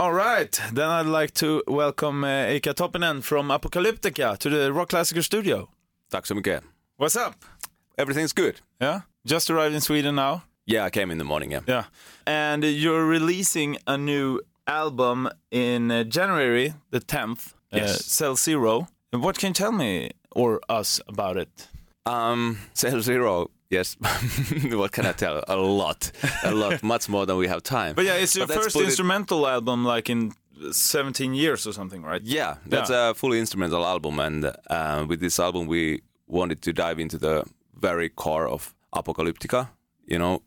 All right, then I'd like to welcome uh, Eika Toppinen from Apocalyptica to the Rock Classicer studio. Tack så mycket. What's up? Everything's good. Yeah, just arrived in Sweden now. Yeah, I came in the morning, yeah. Yeah, and you're releasing a new album in uh, January the 10th. Yes. Uh, Cell Zero. What can you tell me or us about it? Um, Cell Zero, yes. what can I tell? A lot. A lot. Much more than we have time. But yeah, it's your But first put it- instrumental album like in 17 years or something, right? Yeah, that's a fully instrumental album, and uh, with this album, we wanted to dive into the very core of Apocalyptica. You know,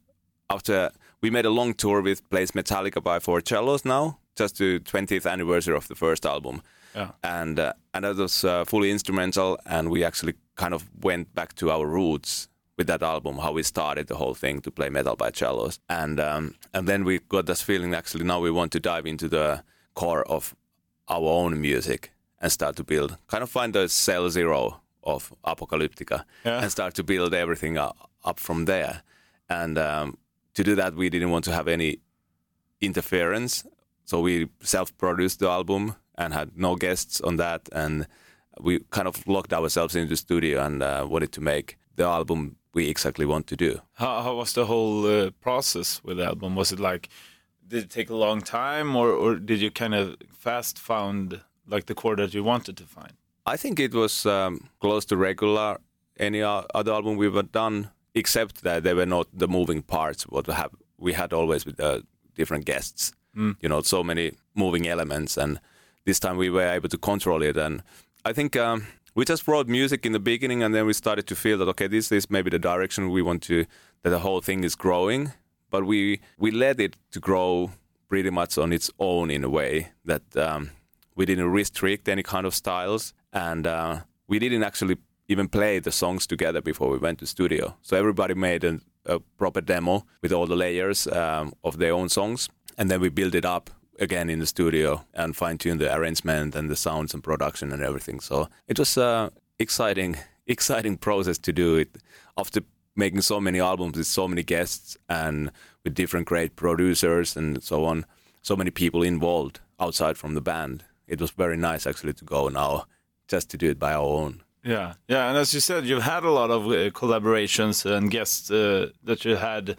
after we made a long tour with Plays Metallica by Four Cellos now, just to 20th anniversary of the first album, Yeah. and uh, and that was uh, fully instrumental, and we actually kind of went back to our roots with that album, how we started the whole thing to play metal by cellos, and um, and then we got this feeling actually now we want to dive into the core of our own music and start to build, kind of find the cell zero of Apocalyptica Yeah. and start to build everything up, up from there. And um, to do that, we didn't want to have any interference. So we self-produced the album and had no guests on that. And we kind of locked ourselves into the studio and uh, wanted to make the album we exactly want to do. How, how was the whole uh, process with the album? Was it like, did it take a long time or, or did you kind of fast found like the core that you wanted to find? I think it was um, close to regular any other album we've done, except that they were not the moving parts. What we have we had always with the different guests, you know, so many moving elements, and this time we were able to control it. And I think um, we just wrote music in the beginning, and then we started to feel that okay, this is maybe the direction we want to that the whole thing is growing. But we we let it to grow pretty much on its own in a way that. Um, we didn't restrict any kind of styles and uh, we didn't actually even play the songs together before we went to studio so everybody made a, a proper demo with all the layers um, of their own songs and then we built it up again in the studio and fine tune the arrangement and the sounds and production and everything so it was a exciting exciting process to do it after making so many albums with so many guests and with different great producers and so on so many people involved outside from the band. It was very nice actually to go now just to do it by our own. Yeah, yeah, and as you said, you've had a lot of uh, collaborations and guests uh, that you had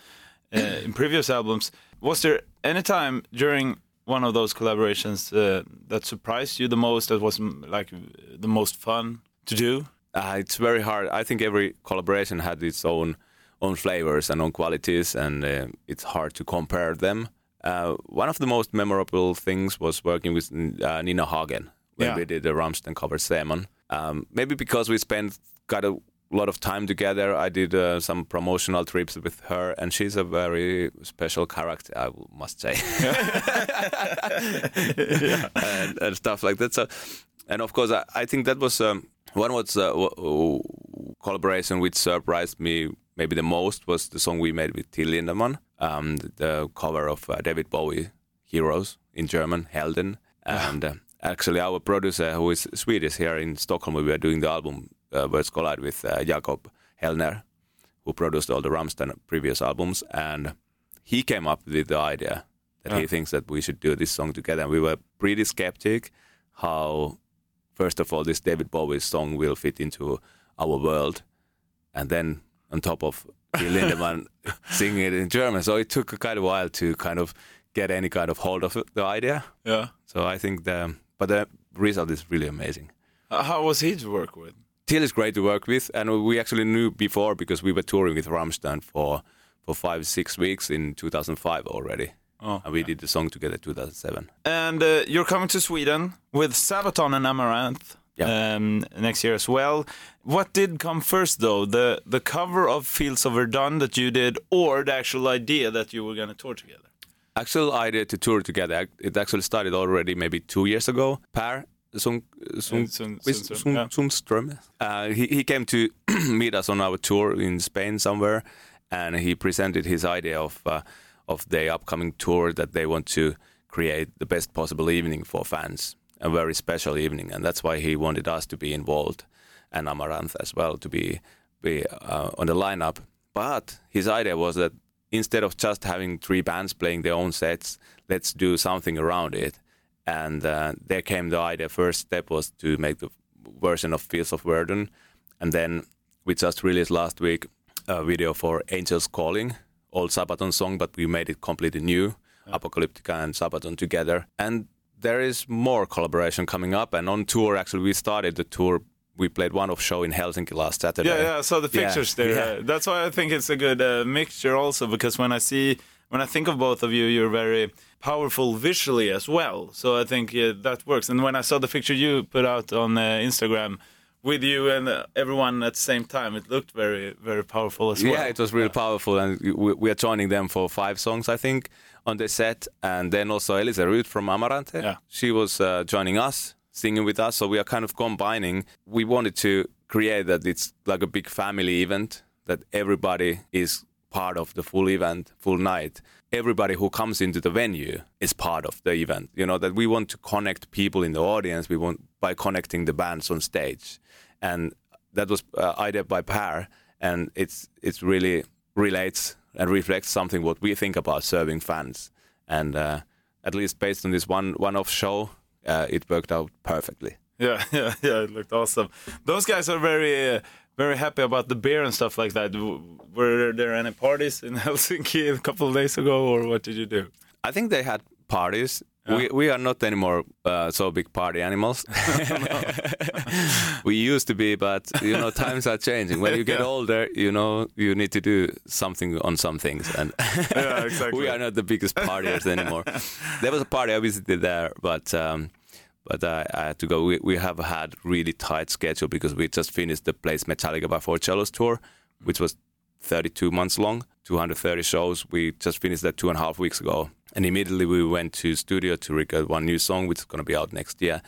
uh, in previous albums. Was there any time during one of those collaborations uh, that surprised you the most? That was like the most fun to do? Uh, it's very hard. I think every collaboration had its own own flavors and own qualities, and uh, it's hard to compare them. Uh, one of the most memorable things was working with uh, Nina Hagen when Yeah. we did the Rammstein cover Seemann. Um, maybe because we spent got a lot of time together. I did uh, some promotional trips with her, and she's a very special character, I must say. and, and stuff like that. So, and of course, I, I think that was um, one was uh, collaboration which surprised me maybe the most was the song we made with Till Lindemann, um, the, the cover of uh, David Bowie "Heroes" in German, Helden, and uh, actually our producer who is Swedish here in Stockholm, we were doing the album Worlds Collide with uh, Jacob Hellner, who produced all the Rammstein previous albums, and he came up with the idea that he thinks that we should do this song together. And we were pretty skeptic how, first of all, this David Bowie song will fit into our world, and then on top of Till Lindemann singing it in German. So it took a kind of while to kind of get any kind of hold of the idea. Yeah. So I think the but the result is really amazing. Uh, How was he to work with? Till is great to work with, and we actually knew before because we were touring with Rammstein for for five six weeks in 2005 already, Oh, and we did the song together 2007. And uh, you're coming to Sweden with Sabaton and Amaranthe Yeah. um, next year as well. What did come first, though? The the cover of Fields of Verdun that you did, or the actual idea that you were going to tour together? Actual idea to tour together, it actually started already maybe two years ago. Per Sung, Sung, Uh, Sund- Sund, Sundström, yeah. Sundström. Uh, he, he came to meet us on our tour in Spain somewhere, and he presented his idea of uh, of the upcoming tour that they want to create the best possible evening for fans, a very special evening, and that's why he wanted us to be involved and Amaranthe as well to be be uh, on the lineup. But his idea was that instead of just having three bands playing their own sets, let's do something around it. And uh, there came the idea. First step was to make the version of Fields of Verdun, and then we just released last week a video for Angels Calling, old Sabaton song, but we made it completely new, Apocalyptica and Sabaton together, and there is more collaboration coming up. And on tour, actually, we started the tour. We played one off show in Helsinki last Saturday. Yeah, yeah, I saw the Yeah, pictures there. yeah. That's why I think it's a good uh, mixture also because when I see when I think of both of you, you're very powerful visually as well. So I think yeah, that works. And when I saw the picture you put out on uh, Instagram with you and uh, everyone at the same time, it looked very very powerful as well. Yeah, it was really powerful, and we, we are joining them for five songs, I think, on the set. And then also Elize Ryd from Amaranthe, Yeah. she was uh, joining us, singing with us. So we are kind of combining. We wanted to create that it's like a big family event that everybody is part of the full event, full night. Everybody who comes into the venue is part of the event. You know that we want to connect people in the audience. We want by connecting the bands on stage, and that was uh, idea by Per, and it's it's really relates and reflects something what we think about serving fans, and uh, at least based on this one one-off show, uh, it worked out perfectly. Yeah, yeah, yeah. It looked awesome. Those guys are very, uh, very happy about the beer and stuff like that. Were there any parties in Helsinki a couple of days ago, or what did you do? I think they had parties. We, we are not anymore uh, so big party animals. we used to be, but you know times are changing. When you get Yeah. older, you know you need to do something on some things, and Yeah, exactly. we are not the biggest partiers anymore. there was a party I visited there, but um, but I, I had to go. We, we have had really tight schedule because we just finished the Plays Metallica by Four Cellos tour, which was 32 months long, 230 shows. We just finished that two and a half weeks ago, and immediately we went to studio to record one new song, which is going to be out next year,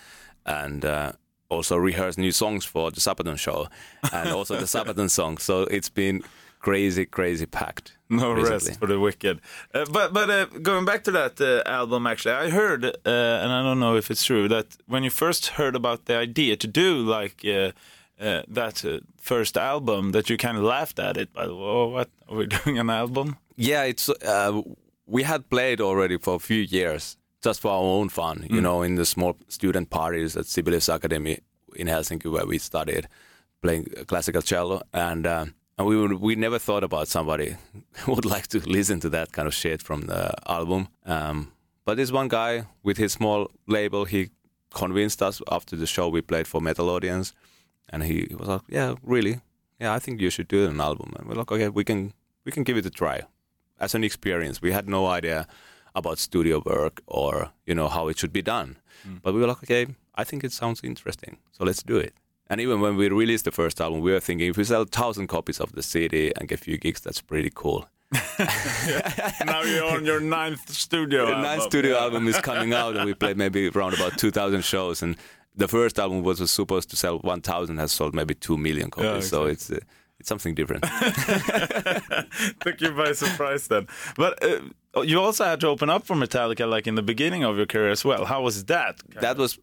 and. Uh, also rehearse new songs for the Sabaton show and also the Sabaton song. So it's been crazy, crazy packed. No recently. rest for the wicked. Uh, but but uh, going back to that uh, album, actually, I heard, uh, and I don't know if it's true, that when you first heard about the idea to do like uh, uh, that uh, first album, that you kind of laughed at it. But oh, what are we doing an album? Yeah, it's uh, we had played already for a few years just for our own fun, you know, in the small student parties at Sibelius Academy in Helsinki where we studied playing classical cello and and we would, we never thought about somebody would like to listen to that kind of shit from the album. Um, but this one guy with his small label, he convinced us after the show we played for metal audience, and he was like, "Yeah, really, yeah, I think you should do an album." And we're like, "Okay, we can we can give it a try." As an experience, we had no idea about studio work or you know how it should be done, but we were like, "Okay, I think it sounds interesting, so let's do it." And even when we released the first album, we were thinking if we sell thousand copies of the CD and get a few gigs, that's pretty cool. now you're on your ninth studio The album. ninth studio Yeah. album is coming out, and we played maybe around about 2,000 shows. And the first album was supposed to sell 1,000, has sold maybe 2 million copies. Yeah, So it's uh, it's something different. Took you by surprise then. But uh, you also had to open up for Metallica, like in the beginning of your career as well. How was that? that was,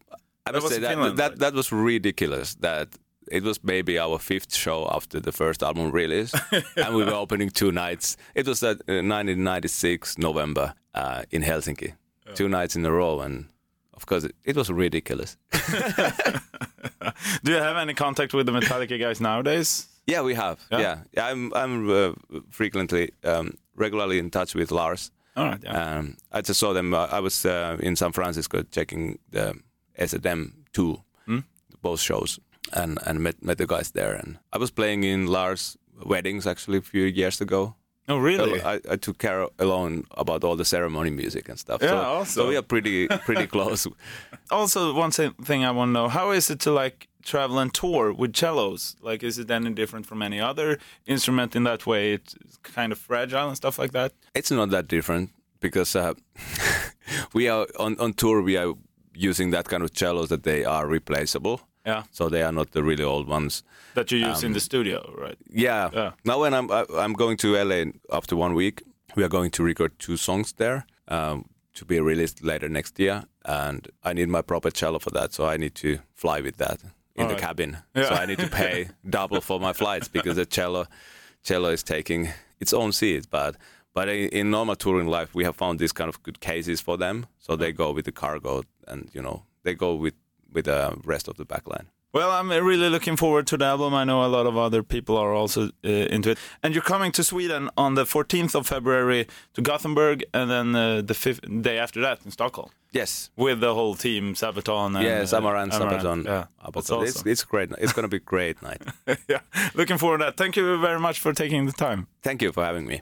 I That must say, that, Finland, that, right? that was ridiculous. That it was maybe our fifth show after the first album release, and we were opening two nights. It was at uh, 1996 November uh, in Helsinki, two nights in a row, and of course it, it was ridiculous. Do you have any contact with the Metallica guys nowadays? Yeah, we have. Yeah? Yeah, yeah. I'm I'm uh, frequently, um, regularly in touch with Lars. All right, yeah. Um, I just saw them. Uh, I was uh, in San Francisco checking the S&M two, Hmm? both shows, and and met met the guys there. And I was playing in Lars' weddings actually a few years ago. oh, really? I, I took care alone about all the ceremony music and stuff. Yeah, so, awesome. so we are pretty pretty close. also, one thing I want to know: How is it to like travel and tour with cellos? Like, is it any different from any other instrument in that way? It's kind of fragile and stuff like that. It's not that different because uh, we are on, on tour. We are using that kind of cellos that they are replaceable, Yeah, so they are not the really old ones. that you use in Um, the studio, right? Yeah. Yeah. Now when I'm I, I'm going to LA after one week, we are going to record two songs there um, to be released later next year, and I need my proper cello for that, so I need to fly with that in the Alright. cabin. Yeah. So I need to pay double for my flights because the cello cello is taking its own seat, but. But in, in normal touring life, we have found these kind of good cases for them. So they go with the cargo and you know they go with with the rest of the backline. Well, I'm really looking forward to the album. I know a lot of other people are also uh, into it. And you're coming to Sweden on the 14th of February to Gothenburg, and then uh, the fifth day after that in Stockholm Yes. with the whole team, Sabaton. And, Yes, Amaranthe, uh. Sabaton, Yeah, that's It's, it's great. It's going to be a great night. yeah, looking forward to that. Thank you very much for taking the time. Thank you for having me.